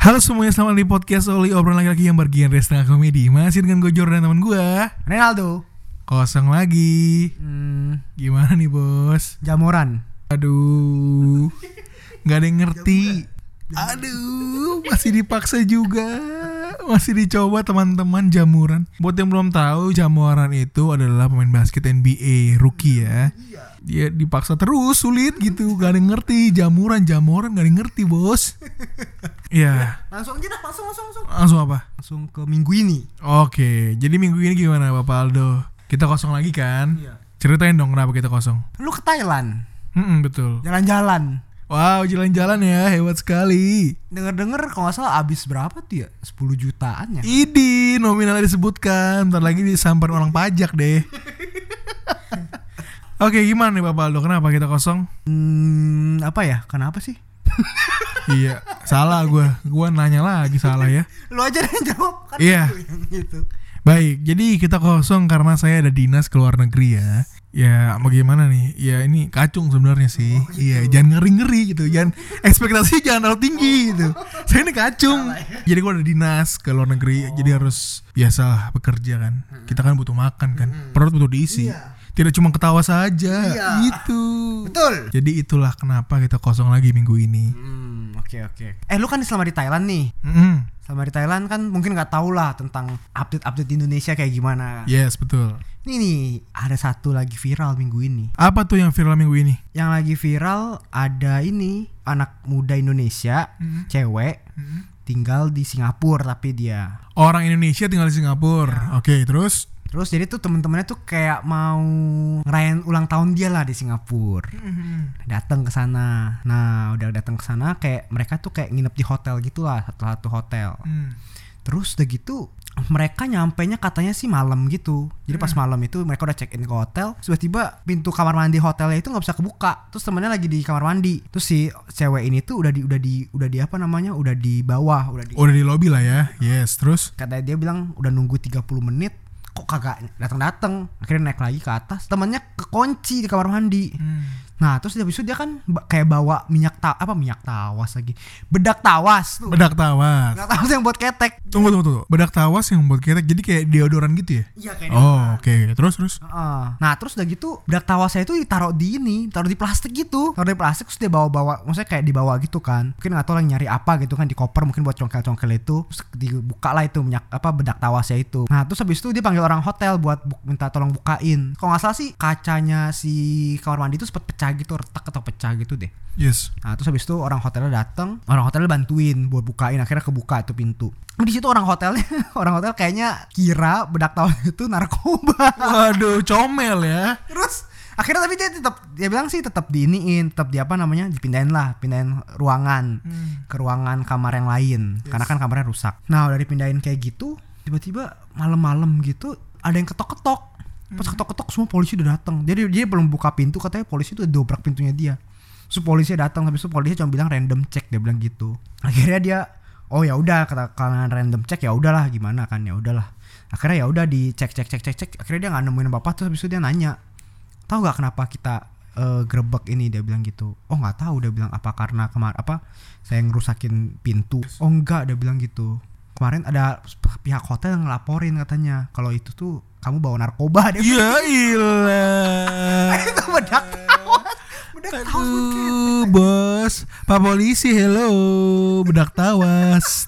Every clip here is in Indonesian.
Halo semuanya, selamat di podcast Oli Obrolan laki-laki yang bergenre setengah komedi. Masih dengan gue Jordan teman gue Ronaldo. Kosong lagi. Hmm, Gimana nih bos? jamuran. Aduh. Gak ada yang ngerti. Aduh Masih dipaksa juga. Masih dicoba teman-teman jamuran. Buat yang belum tahu Jamuran itu adalah pemain basket NBA Rookie ya Dia dipaksa terus sulit gitu Gak ada yang ngerti Jamuran Jamuran gak ada yang ngerti bos Iya Langsung aja dah, langsung langsung langsung. Langsung apa? Langsung ke minggu ini. Oke Jadi minggu ini gimana Bapak Aldo? Kita kosong lagi kan? Iya. Ceritain dong kenapa kita kosong Lu ke Thailand, Mm-mm, Betul jalan-jalan. Wow jalan-jalan ya Hebat sekali Denger-denger kalau nggak salah abis berapa tuh ya? 10 jutaan ya? Idi nominalnya disebutkan Ntar lagi disamperin orang pajak deh Oke gimana nih Bapak Aldo Kenapa kita kosong? Hmm, apa ya? Kenapa sih? iya Salah gue Gue nanya lagi salah ya. Lu aja yang jawab kan Iya. gitu. Baik jadi kita kosong Karena saya ada dinas ke luar negeri ya. Ya bagaimana nih? Ya ini kacung sebenarnya sih. Iya jangan ngeri-ngeri gitu. Jangan ekspektasi jangan terlalu tinggi gitu. Saya ini kacung. Jadi gue ada dinas ke luar negeri Jadi harus biasa bekerja kan. Kita kan butuh makan kan. Perut butuh diisi. Iya. Tidak cuma ketawa saja Iya. Gitu Betul. Jadi itulah kenapa kita kosong lagi minggu ini Hmm, oke oke. Eh lu kan selama di Thailand nih. Mm-mm. Selama di Thailand kan mungkin nggak tahu lah tentang update-update di Indonesia kayak gimana. Yes betul Ini nih ada satu lagi viral minggu ini. Apa tuh yang viral minggu ini? Yang lagi viral ada ini anak muda Indonesia, cewek, tinggal di Singapura tapi dia. Orang Indonesia tinggal di Singapura Oke terus Terus jadi tuh temen-temennya tuh kayak mau ngerayain ulang tahun dia lah di Singapura. Datang ke sana. Nah, udah datang ke sana kayak mereka tuh kayak nginep di hotel gitu lah, satu-satu hotel. Hmm. Terus udah gitu mereka nyampe nya katanya sih malam gitu. Jadi pas malam itu mereka udah check in ke hotel, tiba-tiba pintu kamar mandi hotelnya itu nggak bisa kebuka. Terus temennya lagi di kamar mandi. Terus si cewek ini tuh udah di udah di udah di apa namanya? udah di bawah, udah di Udah di lobby lah ya Yes terus kata dia bilang udah nunggu 30 menit kok kagak datang-datang. Akhirnya naik lagi ke atas. Temannya kekunci di kamar mandi nah terus habis itu dia kan kayak bawa minyak ta apa minyak tawas lagi. Bedak tawas tuh. Bedak tawas. Bedak tawas yang buat ketek. Tunggu tunggu tunggu. Bedak tawas yang buat ketek Jadi kayak deodoran gitu ya? Iya kayak Oh oke. Terus terus? Heeh. Nah terus udah gitu bedak tawasnya itu ditaruh di ini, taruh di plastik gitu, taruh di plastik terus dia bawa-bawa, maksudnya kayak dibawa gitu kan. Mungkin nggak tahu lagi nyari apa gitu kan di koper mungkin buat congkel-congkel itu, terus dibuka lah itu minyak apa bedak tawasnya itu. Nah terus habis itu dia panggil orang hotel buat bu- minta tolong bukain. Kalau nggak salah sih kacanya si kamar mandi itu sempat pecah gitu, retak atau pecah gitu deh. Yes Nah terus habis itu orang hotelnya datang, orang hotelnya bantuin buat bukain, akhirnya kebuka itu pintu. Di situ orang hotelnya, orang hotel kayaknya kira bedak tawas itu narkoba. Waduh comel ya Terus akhirnya tapi dia tetap dia bilang sih tetap diiniin, tetap di apa namanya dipindahin lah, pindahin ruangan ke ruangan kamar yang lain karena kan kamarnya rusak. Nah udah dipindahin kayak gitu, tiba-tiba malam-malam gitu ada yang ketok-ketok. Pas ketok-ketok semua polisi udah datang. Jadi dia belum buka pintu katanya polisi tuh dobrak pintunya dia. Terus polisi datang habis itu polisi cuma bilang random check dia bilang gitu. Akhirnya dia oh ya udah kata karena random check ya udahlah gimana kan ya udahlah. Akhirnya ya udah dicek cek cek cek cek akhirnya dia nggak nemuin apa-apa terus habis itu dia nanya tahu nggak kenapa kita eh, gerebek ini dia bilang gitu oh nggak tahu dia bilang apa karena kemar apa saya ngerusakin pintu oh enggak dia bilang gitu kemarin ada pihak hotel yang ngelaporin katanya kalau itu tuh kamu bawa narkoba dia Ya ilah. Itu bedak tawas bedak tawas Aduh bos. Pak polisi hello. Bedak tawas.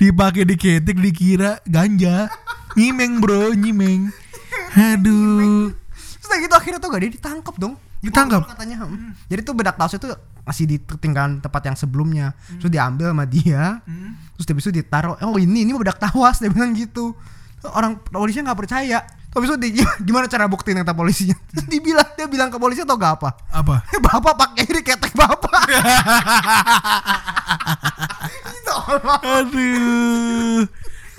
Dipakai di ketek dikira ganja. Nyimeng bro nyimeng. Aduh. Udah gitu akhirnya tuh gak dia ditangkap dong. Ditangkap? Katanya hmm. jadi tuh bedak tawas itu masih di ketinggalan tempat yang sebelumnya. Terus diambil sama dia. Terus habis itu ditaruh oh ini ini bedak tawas. Dia bilang gitu orang polisinya nggak percaya Habis itu di, gimana cara buktiin kata polisinya? Terus dibilang dia bilang ke polisi atau gak apa? Apa? bapak pakai ini ketek bapak. Aduh.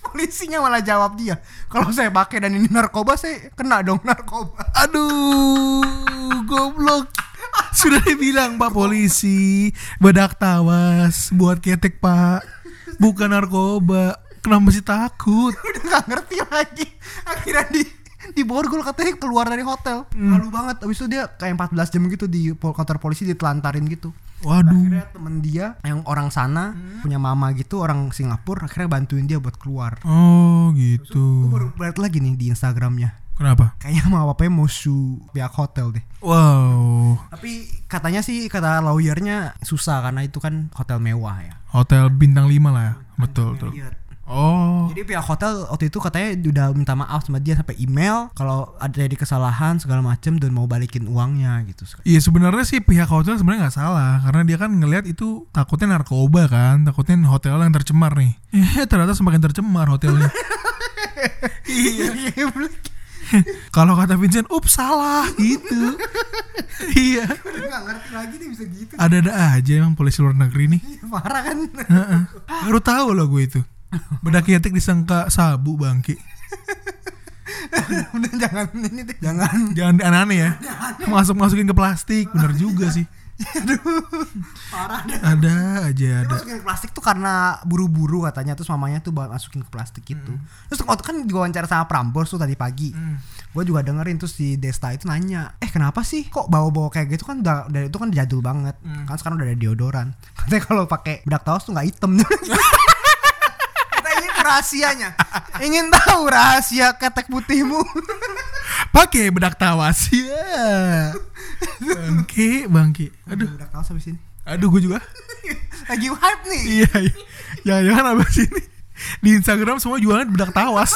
Polisinya malah jawab dia. Kalau saya pakai dan ini narkoba saya kena dong narkoba. Aduh, goblok. Sudah dibilang Pak polisi, bedak tawas buat ketek Pak. Bukan narkoba. Kenapa masih takut? Udah gak ngerti lagi. Akhirnya di di borgol katanya keluar dari hotel. Malu banget. Abis itu dia kayak 14 jam gitu di kantor polisi ditelantarin gitu. Waduh. Akhirnya temen dia yang orang sana punya mama gitu orang Singapura akhirnya bantuin dia buat keluar. Oh, Gue gitu. baru lihat lagi nih di Instagramnya. Kenapa? Kayaknya sama bapaknya mau sue pihak hotel deh. Wow. Tapi katanya sih kata lawyernya susah karena itu kan hotel mewah ya. Hotel bintang 5 lah ya. Betul, betul. Oh. Jadi pihak hotel waktu itu katanya udah minta maaf sama dia sampai email kalau ada jadi kesalahan segala macem dan mau balikin uangnya gitu. Iya sebenarnya sih pihak hotel sebenarnya nggak salah karena dia kan ngelihat itu takutnya narkoba kan, takutnya hotel yang tercemar nih. Eh ternyata semakin tercemar hotelnya. iya. Kalau kata Vincent, up salah gitu. iya. Gak ngerti lagi nih bisa gitu. Ada-ada aja emang polisi luar negeri nih. Parah kan? Baru tahu loh gue itu. Bedak ketek disangka sabu bangki. Udah jangan ini deh. Jangan. Jangan aneh-aneh ya. Masuk masukin ke plastik, bener juga sih. Aduh. Parah deh. Ada aja Dia ada. masukin ke plastik tuh karena buru-buru katanya terus mamanya tuh bawa masukin ke plastik gitu. Terus waktu kan diwawancara sama Prambors tuh tadi pagi. Gue juga dengerin terus si Desta itu nanya, "Eh, kenapa sih kok bawa-bawa kayak gitu kan udah dari itu kan jadul banget. Kan sekarang udah ada deodoran." Katanya kalau pakai bedak taos tuh nggak hitam. Rahasianya. Ingin tahu rahasia ketek putihmu? Pakai bedak tawas ya. Bangki, bangki. Aduh, bedak taos habis ini. aduh gue juga. Lagi hype nih. Iya, iya. Jangan-jangan abis ini di Instagram semua jualan bedak tawas.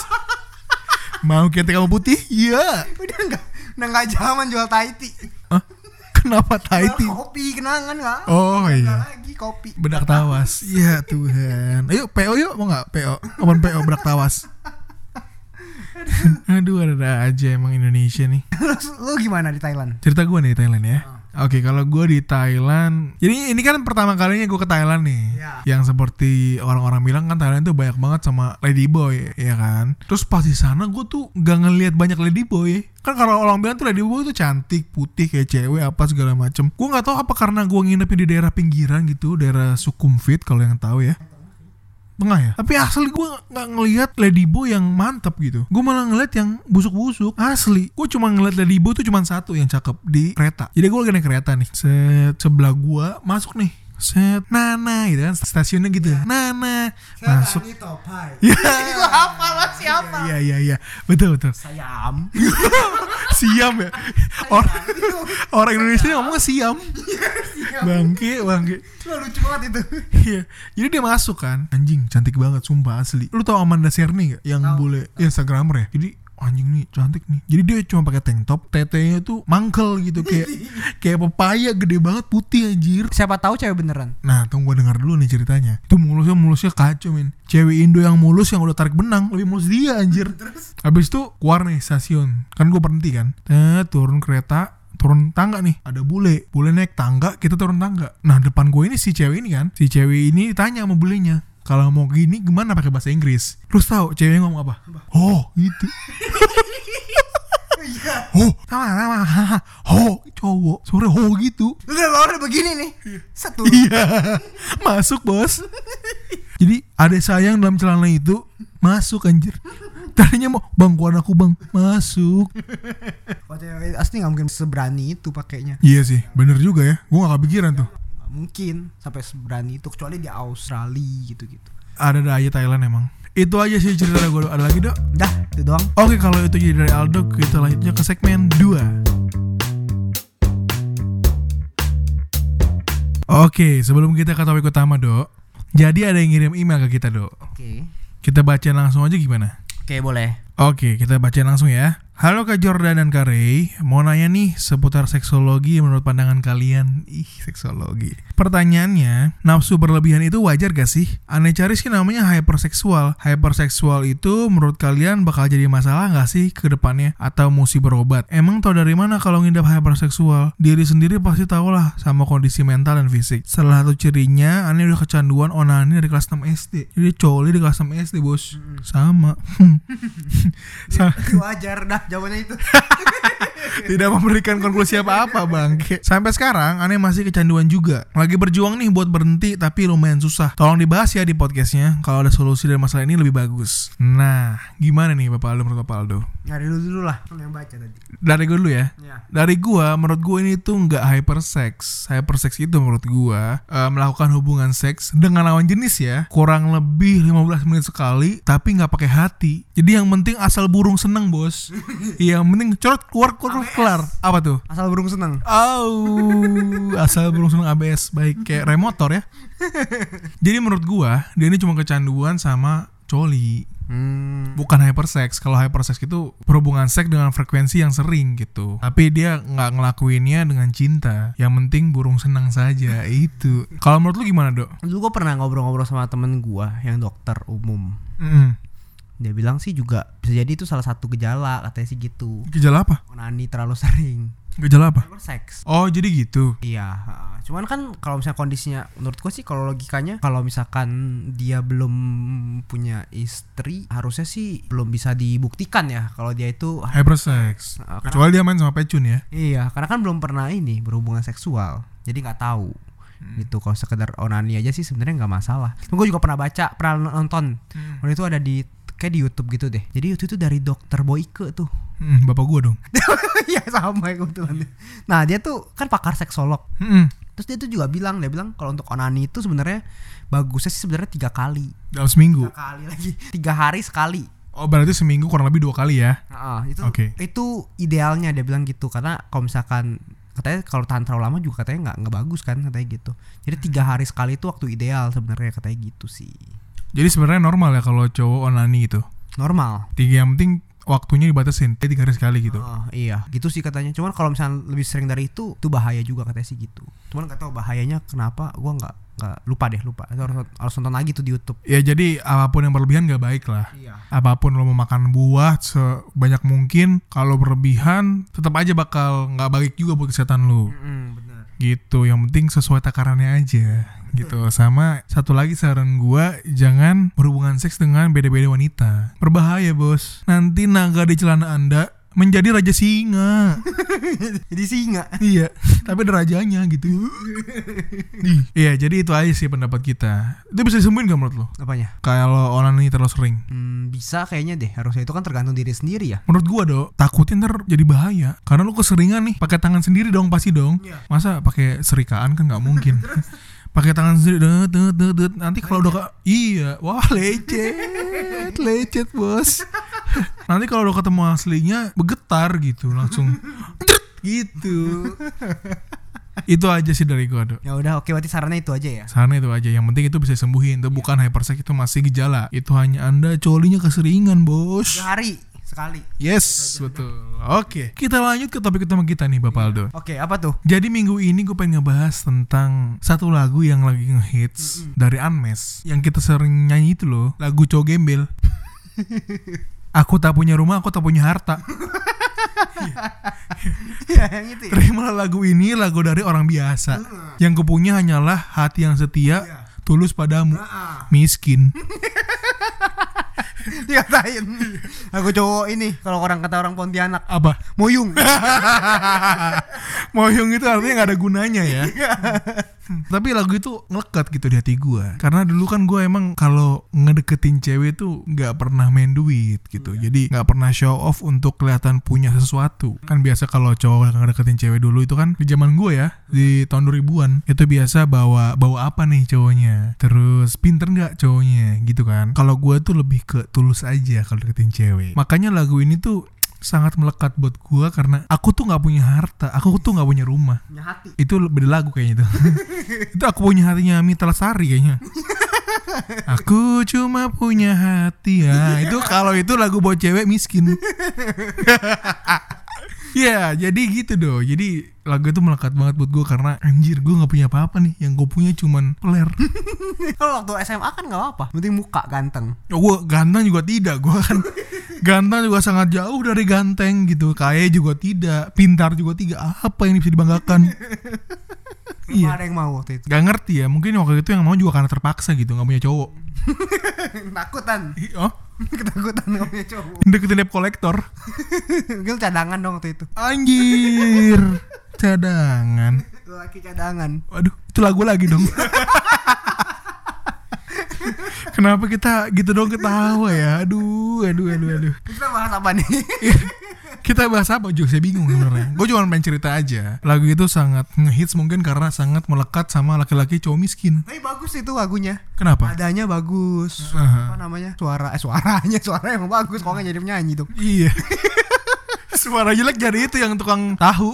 Mau ketek kamu putih? Iya. Udah enggak udah enggak zaman jual Tahiti. Kenapa Tahiti? Jual Kopi kenangan enggak? Oh iya. lagi kopi. Bedak tawas. Iya Tuhan. Ayo PO yuk mau nggak PO? Open PO bedak tawas. Aduh ada aja emang Indonesia nih. Lu gimana di Thailand? Cerita gue nih di Thailand ya. Oke, kalau gue di Thailand, jadi ini kan pertama kalinya gue ke Thailand nih. Iya. Yang seperti orang-orang bilang kan Thailand tuh banyak banget sama ladyboy, ya kan. Terus pas di sana gue tuh gak ngelihat banyak ladyboy. Kan kalau orang bilang tuh ladyboy tuh cantik, putih kayak cewek apa segala macem. Gue nggak tahu apa karena gue nginepnya di daerah pinggiran gitu, daerah Sukhumvit kalau yang tahu ya tengah ya? Tapi asli gue nggak ngelihat ladyboy yang mantap gitu. Gue malah ngeliat yang busuk-busuk. Asli. Gue cuma ngeliat ladyboy tuh cuma satu yang cakep di kereta. Jadi gue lagi naik kereta nih. Set sebelah gue masuk nih set Nana gitu kan. Stasiunnya gitu Nana. Masuk. Topai. ya Itu apa lo siapa? iya iya iya betul betul. Sayam. siam ya? Orang orang Indonesia ngomongnya siam. Bangke bangke. Lu lucu banget itu. Iya, jadi dia masuk kan, anjing cantik banget, sumpah asli. Lu tau Amanda Serni gak? Yang bule Instagramer ya. Jadi anjing nih cantik nih. Jadi dia cuma pakai tank top, tetenya tuh mangkel gitu kayak kayak pepaya gede banget putih anjir. Siapa tahu cewek beneran. Nah, tunggu gua dengar dulu nih ceritanya. Itu mulusnya mulusnya kacau men. Cewek Indo yang mulus yang udah tarik benang lebih mulus dia anjir. Habis itu keluar nih stasiun. Kan gue berhenti kan. Eh, turun kereta, turun tangga nih ada bule bule naik tangga kita turun tangga nah depan gue ini si cewek ini kan si cewek ini tanya sama bulenya kalau mau gini gimana pakai bahasa Inggris? Terus tahu ceweknya ngomong apa? Oh gitu oh sama sama oh cowok. Sore oh gitu. Udah begini nih. Satu. iya. Masuk bos. Jadi ada sayang dalam celana itu masuk anjir. Tadinya mau bang kuan aku bang. Masuk. Oh, asli nggak mungkin seberani itu pakainya. iya sih bener juga ya. Gue gak kepikiran tuh mungkin sampai seberani itu kecuali di Australia gitu-gitu. ada ada aja Thailand emang itu aja sih cerita gue ada lagi dok Dah, itu doang. oke kalau itu jadi dari Aldo kita lanjutnya ke segmen 2 Oke, sebelum kita ke topik utama, Dok. Jadi ada yang ngirim email ke kita, Dok. Oke. Kita baca langsung aja gimana? Oke, boleh. Oke, kita baca langsung ya. Halo Kak Jordan dan Kak Ray, mau nanya nih seputar seksologi menurut pandangan kalian. Ih, seksologi. Pertanyaannya, nafsu berlebihan itu wajar gak sih? Aneh cari sih namanya hyperseksual. Hyperseksual itu menurut kalian bakal jadi masalah gak sih ke depannya? Atau mesti berobat? Emang tau dari mana kalau ngidap hyperseksual? Diri sendiri pasti tau lah sama kondisi mental dan fisik. Salah satu cirinya, aneh udah kecanduan onani dari kelas 6 SD. Jadi coli di kelas 6 SD bos. Sama. Sa- wajar dah jawabannya itu tidak memberikan konklusi apa-apa bang sampai sekarang aneh masih kecanduan juga lagi berjuang nih buat berhenti tapi lumayan susah. Tolong dibahas ya di podcastnya kalau ada solusi dari masalah ini lebih bagus. Nah gimana nih bapak Aldo menurut bapak Aldo? Nyari dulu dulu lah yang baca tadi. Dari gue dulu ya? Ya dari gua menurut gua ini tuh nggak hypersex. Hypersex itu menurut gua eh, melakukan hubungan seks dengan lawan jenis ya. Kurang lebih 15 menit sekali tapi nggak pakai hati. Jadi yang penting asal burung seneng bos. Yang penting corot keluar keluar kelar. Apa tuh? Asal burung seneng. Oh, asal burung seneng ABS baik kayak rem motor ya. Jadi menurut gua dia ini cuma kecanduan sama coli, hmm. bukan hypersex. Kalau hypersex itu berhubungan seks dengan frekuensi yang sering gitu. Tapi dia nggak ngelakuinnya dengan cinta. Yang penting burung senang saja itu. Kalau menurut lu gimana dok? dulu gue pernah ngobrol-ngobrol sama temen gue yang dokter umum Mm. dia bilang sih juga bisa jadi itu salah satu gejala katanya sih gitu Gejala apa? onani terlalu sering Gejala apa? seks Oh jadi gitu. Iya, cuman kan kalau misalnya kondisinya menurut gue sih kalau logikanya kalau misalkan dia belum punya istri harusnya sih belum bisa dibuktikan ya kalau dia itu Hypersex. Ah, karena- Kecuali dia main sama pecun ya. iya karena kan belum pernah ini berhubungan seksual jadi nggak tahu gitu kalau sekedar onani aja sih sebenarnya nggak masalah. Gue juga pernah baca pernah nonton waktu itu ada di kayak di YouTube gitu deh. Jadi waktu itu dari dokter Boyke tuh. Hmm, bapak gua dong. Iya sama ya kebetulan. Nah dia tuh kan pakar seksolog. Mm-mm. Terus dia tuh juga bilang, dia bilang kalau untuk onani itu sebenarnya bagusnya sih sebenarnya tiga kali. Dalam seminggu. Tiga kali lagi, tiga hari sekali. Oh berarti seminggu kurang lebih dua kali ya? Nah, itu Oke. itu idealnya dia bilang gitu karena kalau misalkan katanya kalau tahan terlalu lama juga katanya nggak nggak bagus kan katanya gitu. Jadi tiga hari sekali itu waktu ideal sebenarnya katanya gitu sih. Jadi sebenarnya normal ya kalau cowok onani gitu. Normal. Tiga yang penting waktunya dibatasin Jadi tiga hari sekali gitu. Oh, iya, gitu sih katanya. Cuman kalau misalnya lebih sering dari itu, itu bahaya juga katanya sih gitu. Cuman nggak tahu bahayanya kenapa. Gua nggak nggak lupa deh lupa. Itu harus harus nonton lagi tuh di YouTube. Ya jadi apa pun yang berlebihan gak baik lah. Iya. Apa pun lo mau makan buah sebanyak mungkin, kalau berlebihan tetap aja bakal nggak baik juga buat kesehatan lu. benar. Gitu. Yang penting sesuai takarannya aja. Gitu. Sama satu lagi saran gua jangan berhubungan seks dengan beda-beda wanita. Berbahaya bos. Nanti naga di celana anda menjadi raja singa. Jadi singa. iya, tapi ada rajanya gitu. Iya, jadi itu aja sih pendapat kita. Itu bisa disembuhin gak menurut lo? Apanya? Kalau onani terlalu sering. Hmm, bisa kayaknya deh. Harusnya itu kan tergantung diri sendiri ya. Menurut gua dong, takutnya ntar jadi bahaya. Karena lu keseringan nih, pakai tangan sendiri dong pasti dong. Iya. Masa pakai serikaan kan nggak mungkin. pakai tangan sendiri, det, det, det, det. nanti kalau udah iya, wah lecet, lecet bos. nanti kalau udah ketemu aslinya bergetar gitu langsung, gitu. itu aja sih dari gua. Ya udah, oke berarti sarannya itu aja ya. Sana itu aja, yang penting itu bisa sembuhin. Itu bukan hypersex itu masih gejala. Itu hanya anda colinya keseringan bos. Hari sekali. Yes, betul. Oke, kita lanjut ke topik utama kita nih, Bapak Aldo. Oke, apa tuh? Jadi minggu ini gue pengen ngebahas tentang satu lagu yang lagi ngehits dari Unmesh yang kita sering nyanyi itu loh, lagu cowok gembel. aku tak punya rumah, aku tak punya harta. ya, yang itu. Ya? Terimalah lagu ini lagu dari orang biasa. Yang kupunya hanyalah hati yang setia, tulus padamu, miskin. Dikatain. Aku cowok ini kalau orang kata orang Pontianak Apa? moyung. Moyong itu artinya gak ada gunanya ya. Tapi lagu itu ngelekat gitu di hati gue. Karena dulu kan gue emang kalau ngedeketin cewek tuh nggak pernah main duit gitu. Jadi nggak pernah show off untuk kelihatan punya sesuatu. Kan biasa kalau cowok ngedeketin cewek dulu itu kan di zaman gue ya di tahun 2000-an itu biasa bawa bawa apa nih cowoknya. Terus pinter nggak cowoknya gitu kan. Kalau gue tuh lebih ke tulus aja kalau deketin cewek. Makanya lagu ini tuh sangat melekat buat gua karena aku tuh nggak punya harta, aku tuh nggak punya rumah. Punya hati. Itu beda lagu kayaknya itu. itu aku punya hatinya Mita Lesari kayaknya. Aku cuma punya hati ya. Itu kalau itu lagu buat cewek miskin. Ya, jadi gitu dong. Jadi lagu itu melekat banget buat gue karena anjir gue nggak punya apa-apa nih. Yang gue punya cuman peler. Kalau waktu SMA kan nggak apa, penting muka ganteng. Oh, gue ganteng juga tidak. Gue kan ganteng juga sangat jauh dari ganteng gitu. Kaya juga tidak. Pintar juga tidak. Apa yang bisa dibanggakan? Iya. ada yang mau waktu itu. Gak ngerti ya. Mungkin waktu itu yang mau juga karena terpaksa gitu. Nggak punya cowok. Takutan, Oh, ketakutan punya cowok. deketin debt kolektor. Gil cadangan dong waktu itu. Anjir. Cadangan. Laki cadangan. Waduh, itu lagu lagi dong. Kenapa kita gitu dong ketawa ya? Aduh, aduh, aduh, aduh. Kita bahas apa nih? Kita bahas apa juga? Saya bingung sebenarnya. Gue cuma pengen cerita aja. Lagu itu sangat ngehits mungkin karena sangat melekat sama laki-laki cowok miskin. Tapi bagus itu lagunya. Kenapa? Adanya bagus. Aha. Apa namanya? Suara eh suaranya, suara yang bagus. Kok nggak jadi penyanyi dong? Iya. Suara jelek jadi itu yang tukang tahu.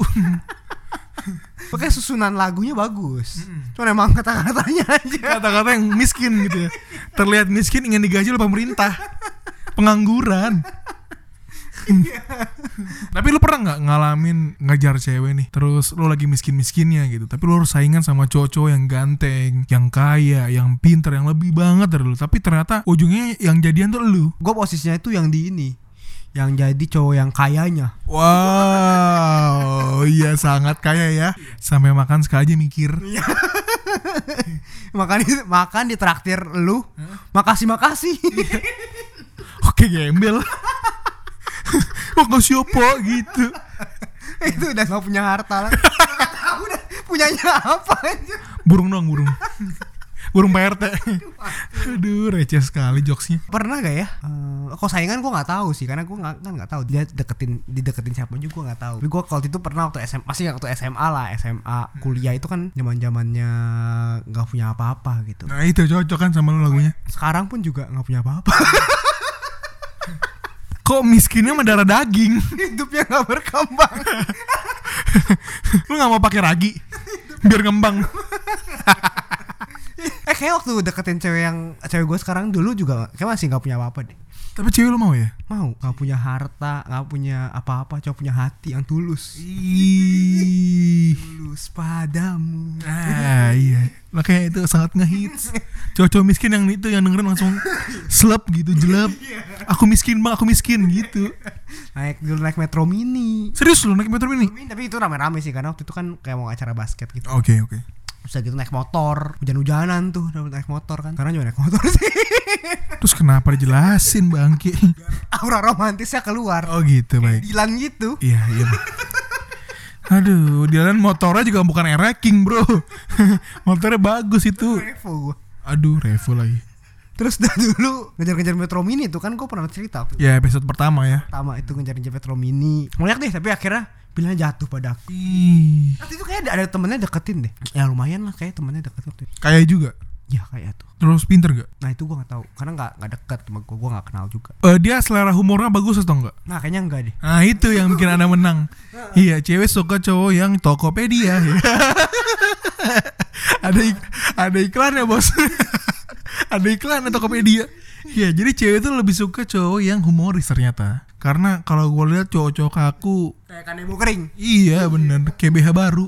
Pakai susunan lagunya bagus. Cuma emang kata-katanya aja. Kata-kata yang miskin gitu ya. Terlihat miskin ingin digaji oleh pemerintah. Pengangguran. Tapi lu pernah nggak ngalamin ngejar cewek nih? Terus lu lagi miskin-miskinnya gitu. Tapi lu harus saingan sama cowok-cowok yang ganteng Yang kaya, yang pinter, yang lebih banget dari lu. Tapi ternyata ujungnya yang jadian tuh lu. Gue posisinya itu yang di ini. Yang jadi cowok yang kayanya. Wow, iya sangat kaya ya. Sampai makan sekali aja mikir. Makan di, makan di traktir lu. Makasih makasih. Oke gembel Makasih apa gitu itu udah gak punya harta lah. Nggak tahu dah punyanya apa aja. Burung dong burung Burung PRT Aduh receh sekali jokesnya Pernah gak ya? Eh, kok saingan gue nggak tahu sih karena gue nggak kan nggak tahu dia deketin dideketin siapa juga gue nggak tahu. Tapi gue waktu itu pernah waktu SMA masih waktu SMA lah SMA kuliah itu kan zaman zamannya nggak punya apa-apa gitu. Nah itu cocok kan sama lu lagunya Sekarang pun juga nggak punya apa-apa. Kok miskinnya sama darah daging Hidupnya nggak berkembang. Lu gak mau pakai ragi Biar ngembang eh kayak waktu deketin cewek yang cewek gue sekarang dulu juga kayak masih nggak punya apa-apa deh. Tapi cewek lu mau ya? Mau nggak punya harta, nggak punya apa-apa, cuma punya hati yang tulus. Ih. Tulus padamu. Ah iya Makanya itu sangat ngehits Cowok-cowok miskin yang itu yang dengerin langsung Slep gitu jelek Aku miskin bang aku miskin gitu Naik dulu naik metro mini. Serius lu naik metro mini? Tapi itu rame-rame sih karena waktu itu kan kayak mau acara basket gitu. Oke oke Bisa gitu naik motor, hujan-hujanan tuh naik motor kan. Karena juga naik motor sih. Terus kenapa dijelasin bangki? Aura romantisnya keluar. Oh gitu baik Dilan gitu. Iya iya. Aduh, jalan motornya juga bukan King bro Motornya bagus itu Revo gua. Aduh, Revo lagi Terus dah dulu ngejar-ngejar metro mini tuh kan gue pernah cerita Ya episode pertama ya pertama itu ngejar-ngejar metro mini. Banyak deh tapi akhirnya pilihannya jatuh pada aku. Ih, Waktu itu kayak ada, ada temennya deketin deh. Ya lumayan lah kayak temennya deket waktu itu. Kaya juga Ya kayak tuh. Terus pinter gak? Nah itu gue nggak tahu karena nggak nggak deket sama gue. Gue nggak kenal juga. Eh, dia selera humornya bagus atau enggak? Nah kayaknya enggak deh. Nah itu yang bikin anda menang Iya cewek suka cowok yang Tokopedia Ada ik ada iklannya bos Ada iklannya Tokopedia Iya jadi cewek itu lebih suka cowok yang humoris ternyata Karena kalau gue lihat cowok-cowok kaku Kayak kanebo kering. Iya bener Kayak BH baru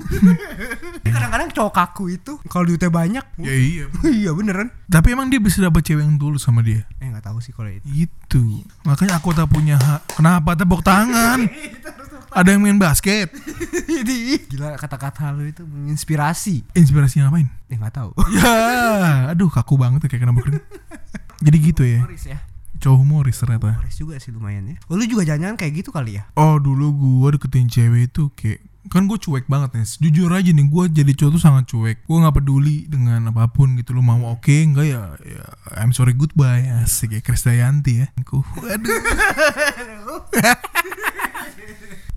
Kadang-kadang cowok kaku itu kalau duitnya banyak. Ya iya iya beneran. Tapi emang dia bisa dapet cewek yang tulus sama dia Eh nggak tahu sih kalau itu. Itu Makanya aku tak punya hak Kenapa tepuk tangan Ada yang main basket Jadi gila kata-kata lu itu menginspirasi. Inspirasi ngapain? Eh nggak tahu. Ya, aduh kaku banget ya kayak kena kering. Jadi gitu ya, ya. Cowok humoris ternyata. Humoris juga sih lumayan ya. Oh, lu juga jangan kayak gitu kali ya? Oh dulu gua deketin cewek itu kayak kan gue cuek banget nih. Jujur aja nih gue jadi cowok tuh sangat cuek. Gue nggak peduli dengan apa pun gitu. Lo mau oke enggak ya, ya I'm sorry goodbye. Asik ya Krisdayanti ya. Aku waduh.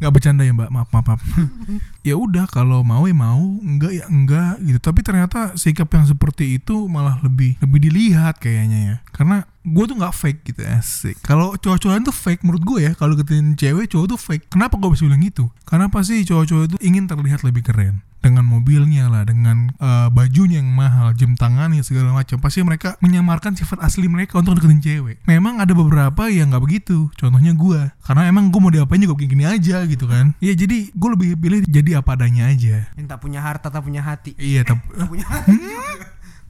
Nggak bercanda ya mbak. Maaf maaf, maaf. ya udah kalau mau ya mau enggak ya enggak gitu. Tapi ternyata sikap yang seperti itu malah lebih lebih dilihat kayaknya ya. Karena gue tuh nggak fake gitu asik. Kalau cowok-cowok tuh fake menurut gue ya kalau deketin cewek cowok tuh fake. Kenapa gue bisa bilang gitu? Karena pasti cowok-cowok itu ingin terlihat lebih keren? Dengan mobilnya lah dengan uh, bajunya yang mahal jam tangannya segala macam. Pasti mereka menyamarkan sifat asli mereka untuk deketin cewek. Memang ada beberapa yang nggak begitu. Contohnya gue karena emang gue mau diapain juga begini aja gitu kan. Ya jadi gue lebih pilih jadi apa adanya aja. Yang tak punya harta tak punya hati. Iya tapi tak punya hati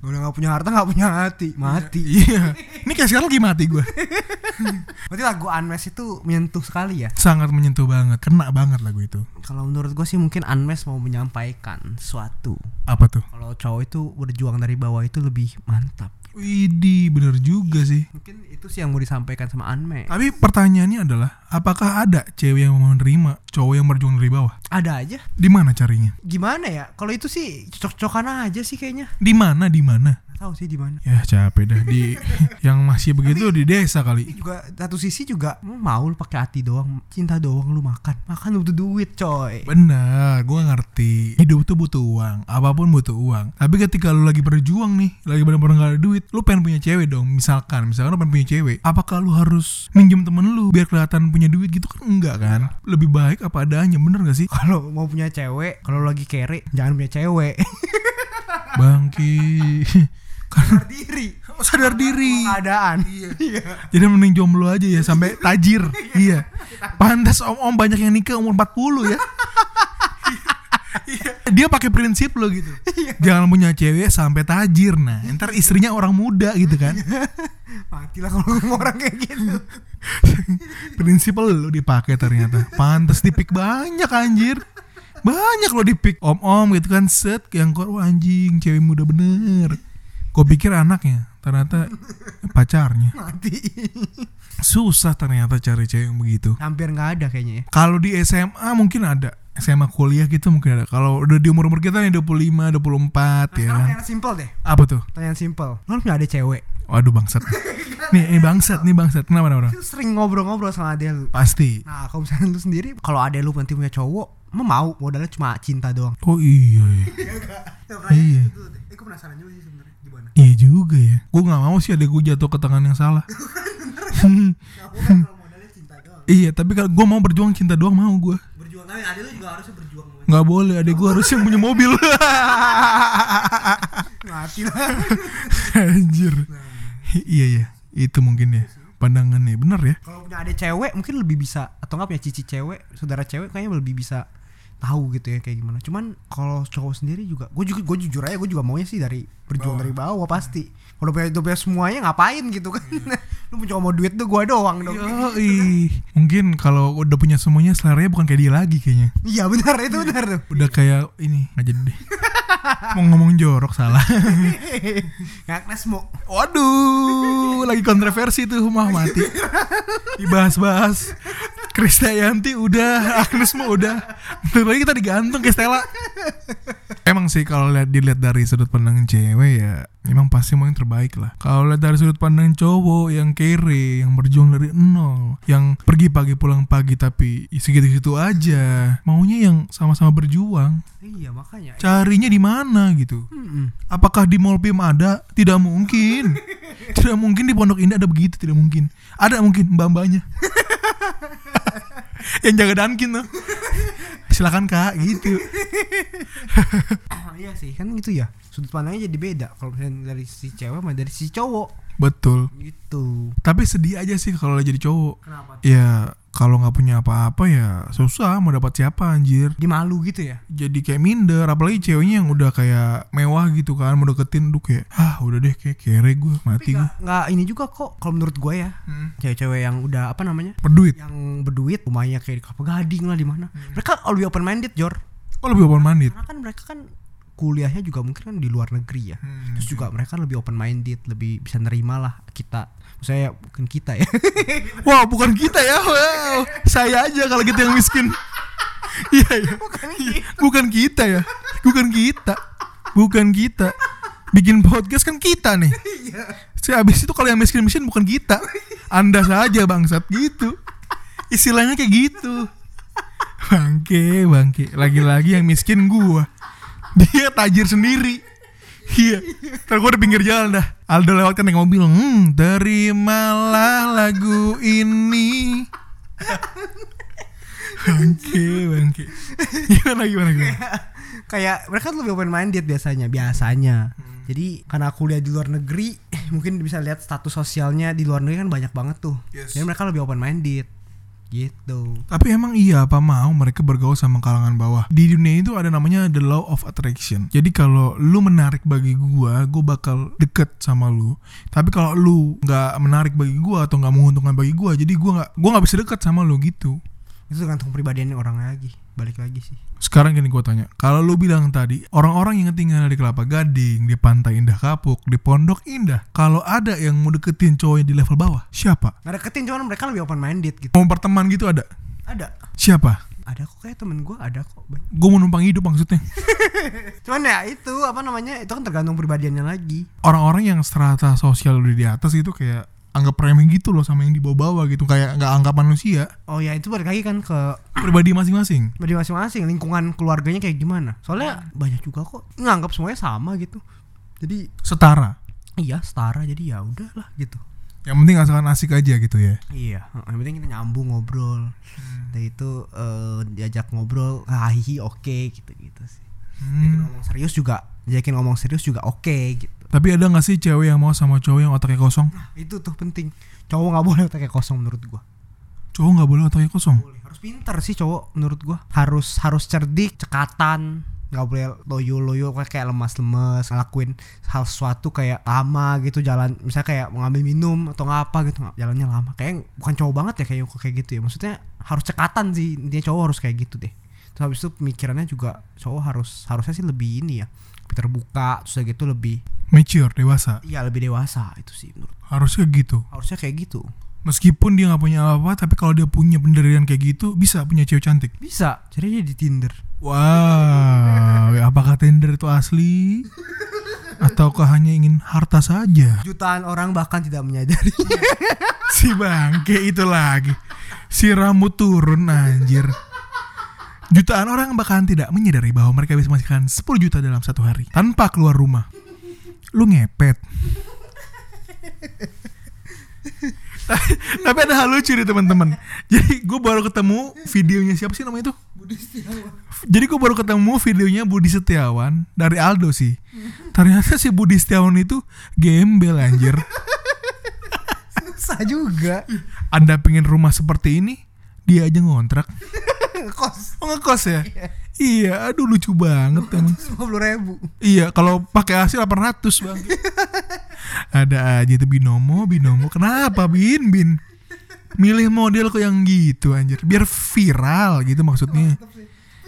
udah gak punya harta gak punya hati. Mati. Iya. Ini kayak sekarang lagi mati gue berarti lagu Unmesh itu menyentuh sekali ya? Sangat menyentuh banget. Kena banget lagu itu. Kalau menurut gue sih mungkin Unmesh mau menyampaikan suatu apa tuh? Kalau cowok itu berjuang dari bawah itu lebih mantap Widih, bener juga sih. Mungkin itu sih yang mau disampaikan sama Anme. Tapi pertanyaannya adalah, apakah ada cewek yang mau menerima cowok yang berjuang dari bawah? Ada aja. Di mana carinya? Gimana ya? Kalau itu sih cocok-cocokan aja sih kayaknya. Di mana? Di mana? Tahu sih di mana. Ya capek dah di yang masih begitu di desa kali. juga satu sisi juga lu mau lu pakai hati doang, cinta doang lu makan. Makan butuh duit, coy. Bener, gua ngerti. Hidup tuh butuh uang, apa pun butuh uang. Tapi ketika lu lagi berjuang nih, lagi benar-benar gak ada duit, lu pengen punya cewek dong. Misalkan, misalkan lu pengen punya cewek, apakah lu harus minjem temen lu biar kelihatan punya duit gitu kan enggak kan? Lebih baik apa adanya, bener gak sih? Kalau mau punya cewek, kalau lagi kere, jangan punya cewek. Bangki. sadar diri. sadar diri. Keadaan. Iya. jadi mending jomblo aja ya sampai tajir. Iya. Pantas om om banyak yang nikah umur 40 ya. Dia pakai prinsip lo gitu. Jangan punya cewek sampai tajir nah. Ntar istrinya orang muda gitu kan. Matilah kalau orang kayak gitu. Prinsip lo dipakai ternyata. Pantas dipik banyak anjir. Banyak lo dipik om-om gitu kan set yang kok anjing cewek muda bener gue pikir anaknya ternyata pacarnya. Mati. Susah ternyata cari cewek yang begitu. Hampir nggak ada kayaknya ya. Kalau di SMA mungkin ada. SMA kuliah gitu mungkin ada. Kalau udah di umur umur kita nih 25 24 nah, ya kan? simple deh. Apa tuh? Pertanyaan simple lo punya ada cewek? Waduh bangsat. Nih ini bangsat nih bangsat. Kenapa kenapa? Sering ngobrol-ngobrol sama ade lu? Pasti. Nah kalau misalnya lu sendiri Kalau ade lu nanti punya cowok Mau mau? Modalnya cuma cinta doang. Oh iya iya. Iya gitu Eh gue penasaran juga sih Iya juga ya. Gue gak mau sih ada gue jatuh ke tangan yang salah. Iya tapi kalau gue mau berjuang cinta doang mau gue Berjuang. Tapi ade lu juga harusnya berjuang Gak boleh adek gue harus yang punya mobil. Mati lah. Anjir. Iya ya Itu mungkin ya. Pandangannya. Bener ya? Kalau punya adik cewek mungkin lebih bisa Atau nggak punya cici cewek Saudara cewek kayaknya lebih bisa tahu gitu ya kayak gimana. Cuman kalau cowok sendiri juga gue juga gue jujur aja gue juga maunya sih dari berjuang dari bawah. pasti. Kalau punya, punya semuanya ngapain gitu kan? Lu cuma mau duit tuh gue doang dong. Yoi. mungkin kalau udah punya semuanya seleranya bukan kayak dia lagi kayaknya. Iya benar itu benar tuh. Udah kayak ini nggak jadi deh. Mau ngomong jorok salah. Agnes mau waduh lagi kontroversi tuh mah mati. Dibahas-bahas. Krisdayanti udah Agnes mau udah. Bentar lagi kita digantung ke Stella. Emang sih kalau lihat dilihat dari sudut pandang cewek ya Emang pasti mau yang terbaik lah. Kalau lihat dari sudut pandang cowok yang kere Yang berjuang dari nol Yang pergi pagi pulang pagi tapi segitu-gitu aja Maunya yang sama-sama berjuang. Iya makanya. Carinya di mana gitu? Hmm. Apakah di Mall Pim ada? Tidak mungkin. Tidak mungkin di Pondok Indah ada begitu Tidak mungkin. Ada mungkin mbak-mbaknya. Yang jaga Dunkin tuh. Silakan kak gitu. Oh, iya sih kan gitu ya sudut pandangnya jadi beda. Kalau misalnya dari si cewek sama dari si cowok. Betul. Gitu. Tapi sedih aja sih kalau jadi cowok. Kenapa? Ya kalau nggak punya apa-apa ya susah mau dapat siapa anjir. Dia malu gitu ya? Jadi kayak minder apalagi ceweknya yang udah kayak mewah gitu kan mau deketin tuh kayak ah udah deh kayak kere gue mati gue nggak ini juga kok kalau menurut gue ya hmm. cewek-cewek yang udah apa namanya? Berduit. Yang berduit rumahnya kayak di kelapa gading lah di mana. Hmm. mereka lebih open minded jor. Oh lebih open minded karena kan mereka kan kuliahnya juga mungkin kan di luar negeri ya. Hmm. terus juga mereka lebih open minded lebih bisa nerima lah kita. Saya bukan kita ya. Wah bukan kita ya. Wow saya aja kalau gitu yang miskin. Iya ya bukan, bukan kita ya. Bukan kita. Bukan kita. Bikin podcast kan kita nih. Saya habis itu kalau yang miskin miskin bukan kita. Anda saja bangsat. Gitu. Istilahnya kayak gitu. Bangke bangke. Lagi-lagi yang miskin gua dia tajir sendiri. Iya. Terus gua di pinggir jalan dah. Aldo lewat kan naik mobil. Hmm, terimalah lagu ini. Bangke bangke. Gimana gimana gimana? Kayak mereka tuh lebih open minded biasanya. Biasanya jadi karena aku lihat di luar negeri mungkin bisa lihat status sosialnya di luar negeri kan banyak banget tuh. Yes. jadi mereka lebih open minded gitu Tapi emang iya apa mau mereka bergaul sama kalangan bawah. Di dunia itu ada namanya the law of attraction. Jadi kalau lu menarik bagi gua, gua bakal deket sama lu. Tapi kalau lu nggak menarik bagi gua atau nggak menguntungkan bagi gua, jadi gua nggak gua nggak bisa deket sama lu gitu. itu tergantung pribadiannya orang lagi balik lagi sih Sekarang gini gua tanya, kalau lu bilang tadi orang-orang yang tinggal di Kelapa Gading, di Pantai Indah Kapuk, di Pondok Indah, kalau ada yang mau deketin cowoknya di level bawah, siapa? nggak deketin cuman mereka lebih open minded gitu Mau berteman gitu ada? ada Siapa? ada kok kayak temen gue ada kok. Gue mau numpang hidup maksudnya. cuman ya itu apa namanya itu kan tergantung pribadiannya lagi orang-orang yang strata sosial udah di atas itu kayak anggap remeh gitu loh sama yang di bawah-bawah gitu. Kayak nggak anggap manusia. Oh ya itu balik lagi kan ke pribadi masing-masing. Pribadi masing-masing lingkungan keluarganya kayak gimana? Soalnya banyak juga kok nganggap semuanya sama gitu. Jadi setara. Iya setara. Jadi ya udahlah gitu. Yang penting asalkan asik aja gitu ya. Iya, yang penting kita nyambung ngobrol. Dan itu eh, diajak ngobrol, hahihi oke gitu-gitu sih. Diajakin Hmm. ngomong serius juga, diajakin ngomong serius juga oke gitu. Tapi ada nggak sih cewek yang mau sama cowok yang otaknya kosong? Itu tuh penting. Cowok nggak boleh otaknya kosong menurut gua. cowok nggak boleh otaknya kosong? Harus pinter sih cowok menurut gua. Harus harus cerdik, cekatan, nggak boleh loyo-loyo kayak kayak lemas-lemas ngelakuin hal sesuatu kayak lama gitu jalan misalnya kayak mau ngambil minum atau ngapa gitu. Jalannya lama. Kayak bukan cowok banget ya kayak kayak gitu ya. Maksudnya harus cekatan sih. Intinya cowok harus kayak gitu deh. Terus habis itu pemikirannya juga cowok harus harusnya sih lebih ini ya terbuka terus udah gitu lebih mature dewasa? Iya lebih dewasa itu sih menurut harusnya gitu? Harusnya kayak gitu. Meskipun dia nggak punya apa tapi kalau dia punya pendirian kayak gitu bisa punya cewek cantik? Bisa dia di Tinder. Wow apakah Tinder itu asli? Ataukah hanya ingin harta saja? Jutaan orang bahkan tidak menyadari. Si bangke itu lagi. Si rambut turun anjir jutaan orang bahkan tidak menyadari bahwa mereka bisa menghasilkan 10 juta dalam satu hari tanpa keluar rumah. Lu ngepet. Tapi ada hal lucu nih teman-teman. Jadi gue baru ketemu videonya. Siapa sih namanya itu? Jadi gue baru ketemu videonya Budi Setiawan dari Aldo sih. Ternyata si Budi Setiawan itu gembel anjir. Susah juga. Anda pengen rumah seperti ini? Dia aja ngontrak kos oh ngekos ya? Iya. Aduh lucu banget emang. Puluh ribu. Iya kalau pakai AC 800 bang. Ada aja itu binomo binomo. Kenapa bin? Bin milih model kok yang gitu anjir. Biar viral gitu maksudnya.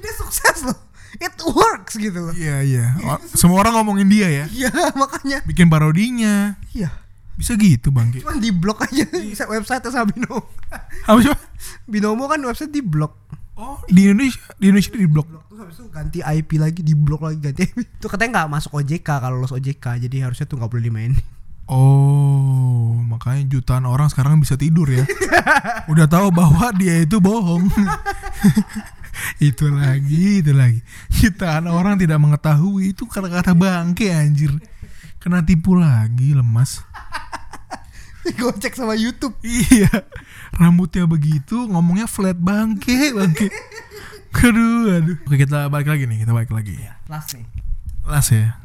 Dia sukses loh. It works gitu loh. Iya iya. O- semua orang ngomongin dia ya? Iya makanya. Bikin parodinya. Iya. Bisa gitu bang. Cuman di blok aja bisa website sama binomo. Apa sih binomo kan website di blok oh di Indonesia di Indonesia di blok terus habis itu ganti IP lagi di blok lagi ganti IP itu katanya nggak masuk OJK kalau lolos OJK jadi harusnya tuh nggak boleh dimainin Oh, makanya jutaan orang sekarang bisa tidur ya. Udah tahu bahwa dia itu bohong. itu lagi, itu lagi. Jutaan orang tidak mengetahui itu kata-kata bangke anjir. Kena tipu lagi, lemas. gocek sama YouTube Iya. Rambutnya begitu, ngomongnya flat bangke, bangke. Aduh, aduh. Oke, kita balik lagi nih, kita balik lagi. last nih Las ya.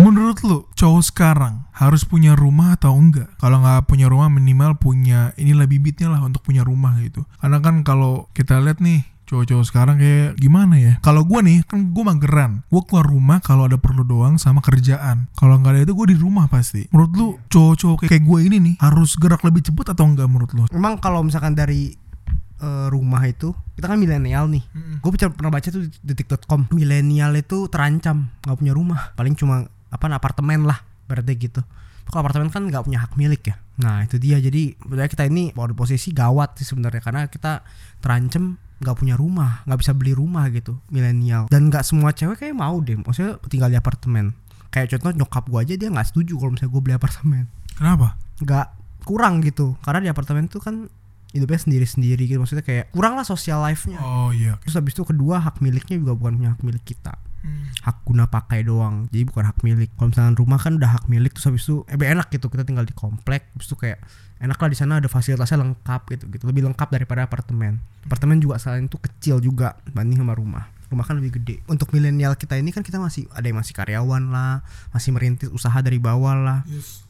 Menurut lu cowok sekarang harus punya rumah atau enggak? Kalau nggak punya rumah minimal punya inilah bibitnya lah untuk punya rumah gitu. Karena kan kalau kita lihat nih cowok-cowok sekarang kayak gimana ya? Kalau gua nih kan gua mageran. Gua keluar rumah kalau ada perlu doang sama kerjaan. Kalau nggak ada itu gua di rumah pasti. Menurut lu cowok-cowok kayak gue ini nih harus gerak lebih cepat atau enggak menurut lu? emang kalau misalkan dari eh, rumah itu kita kan milenial nih gue pernah baca tuh di detik.com milenial itu terancam nggak punya rumah paling cuma apa apartemen lah berarti gitu kalau apartemen kan nggak punya hak milik ya nah itu dia jadi sebenarnya kita ini pada posisi gawat sih sebenarnya karena kita terancam nggak punya rumah nggak bisa beli rumah gitu milenial. Dan nggak semua cewek kayak mau deh maksudnya tinggal di apartemen. Kayak contoh nyokap gue aja dia nggak setuju kalau misalnya gue beli apartemen. Kenapa? nggak kurang gitu. Karena di apartemen tuh kan hidupnya sendiri-sendiri gitu maksudnya kayak kurang lah social life-nya. Oh iya. terus habis itu kedua hak miliknya juga bukan punya hak milik kita hak guna pakai doang. Jadi bukan hak milik. Kalau misalnya rumah kan udah hak milik terus habis itu eh enak gitu. Kita tinggal di komplek habis itu kayak enak lah di sana ada fasilitasnya lengkap gitu gitu. Lebih lengkap daripada apartemen. Apartemen juga selain itu kecil juga banding sama rumah. Rumah kan lebih gede. Untuk milenial kita ini kan kita masih ada yang masih karyawan lah masih merintis usaha dari bawah lah.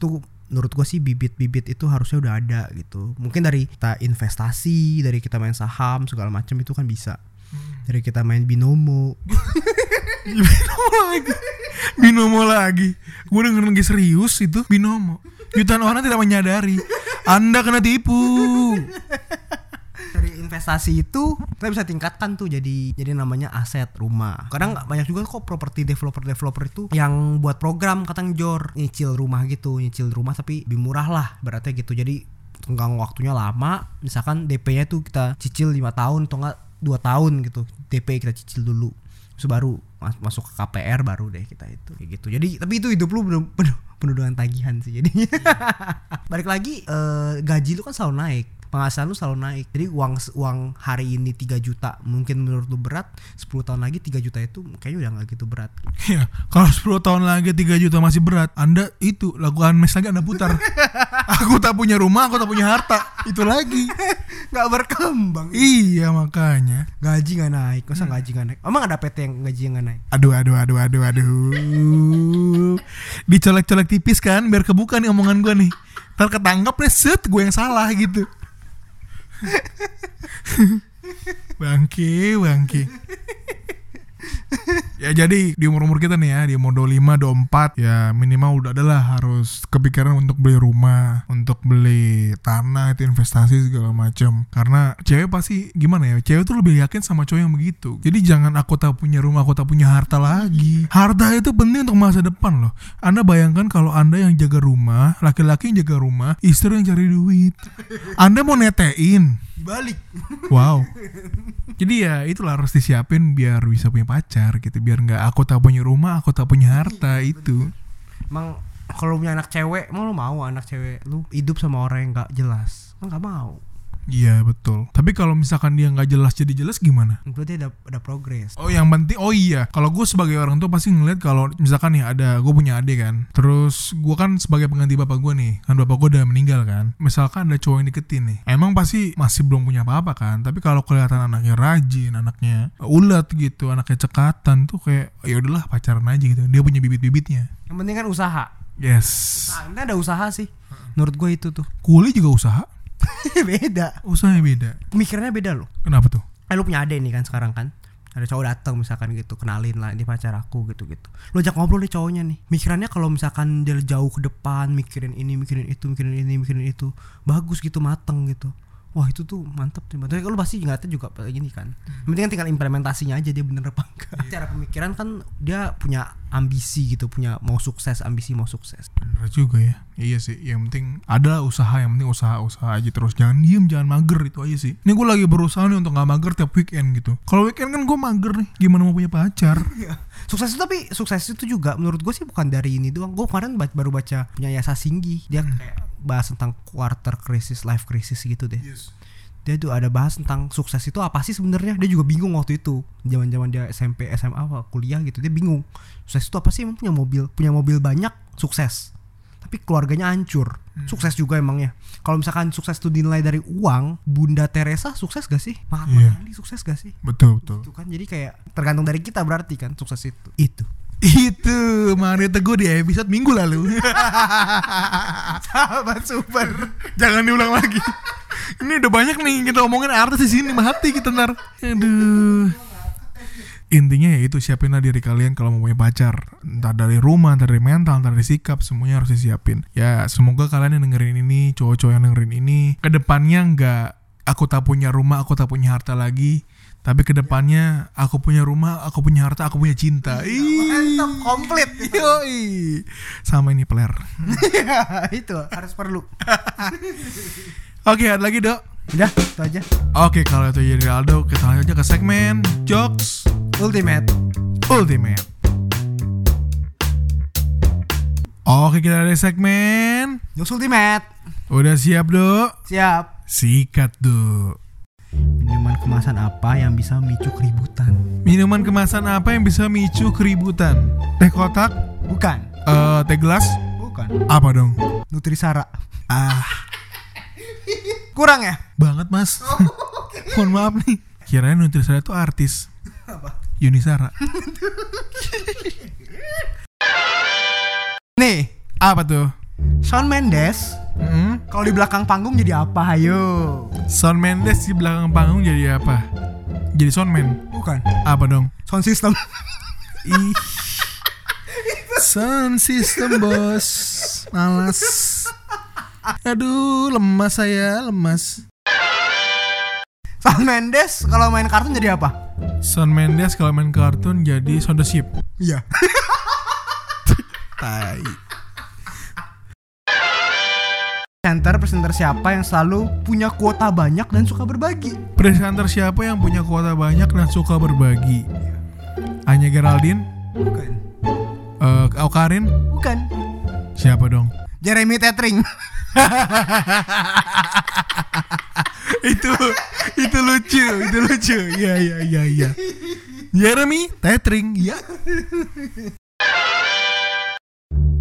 Tuh menurut gua sih bibit-bibit itu harusnya udah ada gitu. Mungkin dari kita investasi dari kita main saham segala macam itu kan bisa dari kita main binomo. Binomo lagi. Binomo lagi. Gue denger lagi serius itu binomo. Jutaan orang tidak menyadari. Anda kena tipu. Dari investasi itu kita bisa tingkatkan tuh jadi jadi namanya aset rumah. Kadang banyak juga kok properti developer developer itu yang buat program katanya jor. Nyicil rumah gitu nyicil rumah tapi lebih murah lah berarti gitu. Jadi tenggang waktunya lama. Misalkan DP-nya tuh kita cicil lima tahun atau enggak dua tahun gitu. DP kita cicil dulu. Terus baru mas- masuk ke KPR baru deh kita itu kayak gitu. Jadi tapi itu hidup lu penuh penuh, penuh dengan tagihan sih jadinya. Balik lagi eh, gaji lu kan selalu naik penghasilan lu selalu naik jadi uang uang hari ini 3 juta mungkin menurut lu berat 10 tahun lagi 3 juta itu kayaknya udah nggak gitu berat Ya, kalau 10 tahun lagi 3 juta masih berat, Anda itu lakukan mes lagi Anda putar. aku tak punya rumah, aku tak punya harta. Itu lagi. nggak berkembang Iya makanya. gaji nggak naik masa gaji nggak naik emang ada PT yang gaji yang nggak naik Aduh, aduh, aduh, aduh, aduh. Dicolek-colek tipis kan, biar kebuka nih omongan gue nih. Ntar ketangkep nih, set gue yang salah gitu. Bangke, bangke. Ya jadi di umur-umur kita nih ya di umur 25, 24 ya minimal udah adalah harus kepikiran untuk beli rumah, untuk beli tanah itu investasi segala macam. Karena cewek pasti gimana ya? Cewek tuh lebih yakin sama cowok yang begitu. Jadi jangan aku tak punya rumah, aku tak punya harta lagi. Harta itu penting untuk masa depan loh. Anda bayangkan kalau Anda yang jaga rumah, laki-laki yang jaga rumah, istri yang cari duit. Anda mau netein. balik Wow. Jadi ya itulah harus disiapin biar bisa punya pacar gitu. Biar nggak aku tak punya rumah, aku tak punya harta itu. emang kalau punya anak cewek emang lu mau anak cewek lu hidup sama orang yang nggak jelas? Emang nggak mau Iya betul. Tapi kalau misalkan dia nggak jelas jadi jelas gimana? berarti ada ada progres. Oh yang penting, oh iya, kalau gue sebagai orang tua pasti ngeliat kalau misalkan nih ada, gue punya adik kan, terus gue kan sebagai pengganti bapak gue nih, kan bapak gue udah meninggal kan, misalkan ada cowok yang deketin nih, emang pasti masih belum punya apa-apa kan, tapi kalau kelihatan anaknya rajin, anaknya ulet gitu, anaknya cekatan tuh kayak, ya udahlah pacaran aja gitu, dia punya bibit-bibitnya. yang penting kan usaha. Yes. ini ada usaha sih. Menurut gue itu tuh. Kuli juga usaha, beda. Usahanya beda. pemikirannya beda loh. Kenapa tuh? eh lu punya adek nih kan sekarang kan. Ada cowok datang misalkan gitu kenalin lah ini pacar aku gitu gitu lu ajak ngobrol nih cowoknya nih. Mikirannya kalau misalkan dia jauh ke depan mikirin ini mikirin itu mikirin ini mikirin itu bagus gitu mateng gitu wah itu tuh mantep sih tapi lu pasti ngeliatnya juga kayak gini kan penting kan tinggal implementasinya aja dia bener apa enggak cara pemikiran kan dia punya ambisi gitu punya mau sukses ambisi mau sukses Bener juga ya. Iya sih. Yang penting ada usaha. Yang penting usaha-usaha aja terus. Jangan diem, jangan mager itu aja sih. Ini gue lagi berusaha nih untuk nggak mager tiap weekend gitu. Kalau weekend kan gue mager nih. Gimana mau punya pacar? Sukses itu tapi sukses itu juga menurut gue sih bukan dari ini doang. Gue kemarin ba- baru baca punya Yasa Singgi. Dia kayak bahas tentang quarter crisis life crisis gitu deh. Dia tuh ada bahas tentang sukses itu apa sih sebenarnya? Dia juga bingung waktu itu. Zaman zaman dia SMP SMA apa kuliah gitu dia bingung. Sukses itu apa sih? Emang punya mobil punya mobil banyak sukses tapi keluarganya hancur sukses juga emangnya kalau misalkan sukses itu dinilai dari uang Bunda Teresa sukses gak sih Mahatma. Gandhi sukses gak sih Betul, betul. itu kan jadi kayak tergantung dari kita berarti kan sukses itu itu Itu Mario Teguh di episode minggu lalu. sahabat super Jangan diulang lagi. Ini udah banyak nih kita omongin artis di sini mati kita ntar. Aduh. Intinya ya itu siapinlah diri kalian kalau mau punya pacar. Entah dari rumah, entah dari mental, entah dari sikap Semuanya harus disiapin. Ya semoga kalian yang dengerin ini Cowok-cowok yang dengerin ini Ke depannya nggak Aku tak punya rumah, aku tak punya harta lagi. Tapi ke depannya Aku punya rumah, aku punya harta, aku punya cinta. Ih, mantap komplit yoi. Sama ini peler. Itu harus perlu. Oke ada lagi dok udah itu aja Oke kalau itu jadi Aldo kita lanjut aja ke segmen Jokes ultimate Ultimate Oke kita ada segmen Jokes ultimate Udah siap dok? siap Sikat dok minuman kemasan apa yang bisa memicu keributan? Minuman kemasan apa yang bisa micu keributan? Teh kotak? Bukan. Eh, teh gelas? Bukan. Apa dong? Nutrisara. Ah, Kurang ya? banget mas. Mohon maaf nih. Kirain Nutrisara itu artis. Yunisara. Nih, Apa tuh? Shawn Mendes Hmm? kalau di belakang panggung jadi apa? Ayo. Son Mendes di belakang panggung jadi apa? Jadi soundman. Bukan. Apa dong? Sound system. Ih. Sound system bos. Malas. Aduh, lemas saya, lemas. Shawn Mendes kalau main kartun jadi apa? Son Mendes kalau main kartun jadi Sound the Ship. Iya. Tai. Presenter presenter siapa yang selalu punya kuota banyak dan suka berbagi? Presenter siapa yang punya kuota banyak dan suka berbagi? Anya Geraldine, Bukan. eh Aukarin, Bukan. siapa dong? Jeremy Tetring. itu itu lucu, itu lucu. Iya iya iya iya. Jeremy Tetring, ya.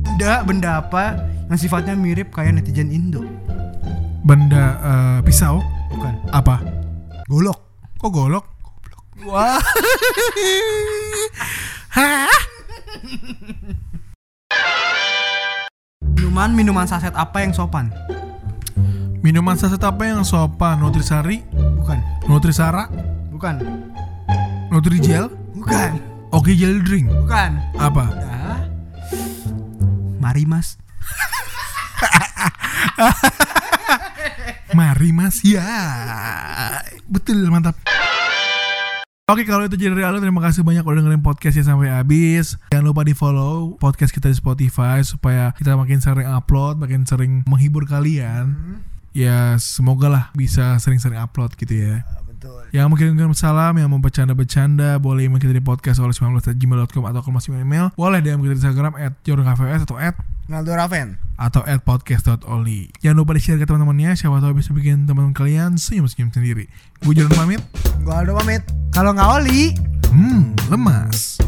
Benda benda apa yang sifatnya mirip kayak netizen Indo? Benda eh, pisau Bukan. apa? Golok. Kok golok? Wah. Hah? Minuman minuman saset apa yang sopan? Minuman saset apa yang sopan? Nutrisari, Bukan. Nutrisara, Bukan. Nutrijel, Bukan. Oke Jelly Drink. Bukan. Apa? Ya. Mari Mas. Mari Mas. Ya. Betul, mantap. Oke kalau itu jadi Aldo terima kasih banyak udah dengerin podcastnya sampai habis. Jangan lupa di follow podcast kita di Spotify Supaya kita makin sering upload Makin sering menghibur kalian. Ya semoga lah bisa sering-sering upload gitu ya. Betul. Yang kirim salam, yang mau bercanda-bercanda Boleh email kita di podcast oleh 19.gmail.com Atau kalau masih email. Boleh DM kita di Instagram At jorongkvs atau at Naldo Raven. Atau at podcast.oli Jangan lupa di-share ke teman-temannya. Siapa tahu bisa bikin teman-teman kalian senyum-senyum sendiri. Gue jalan pamit. Gua Aldo pamit. Kalau nggak oli, Hmm, lemas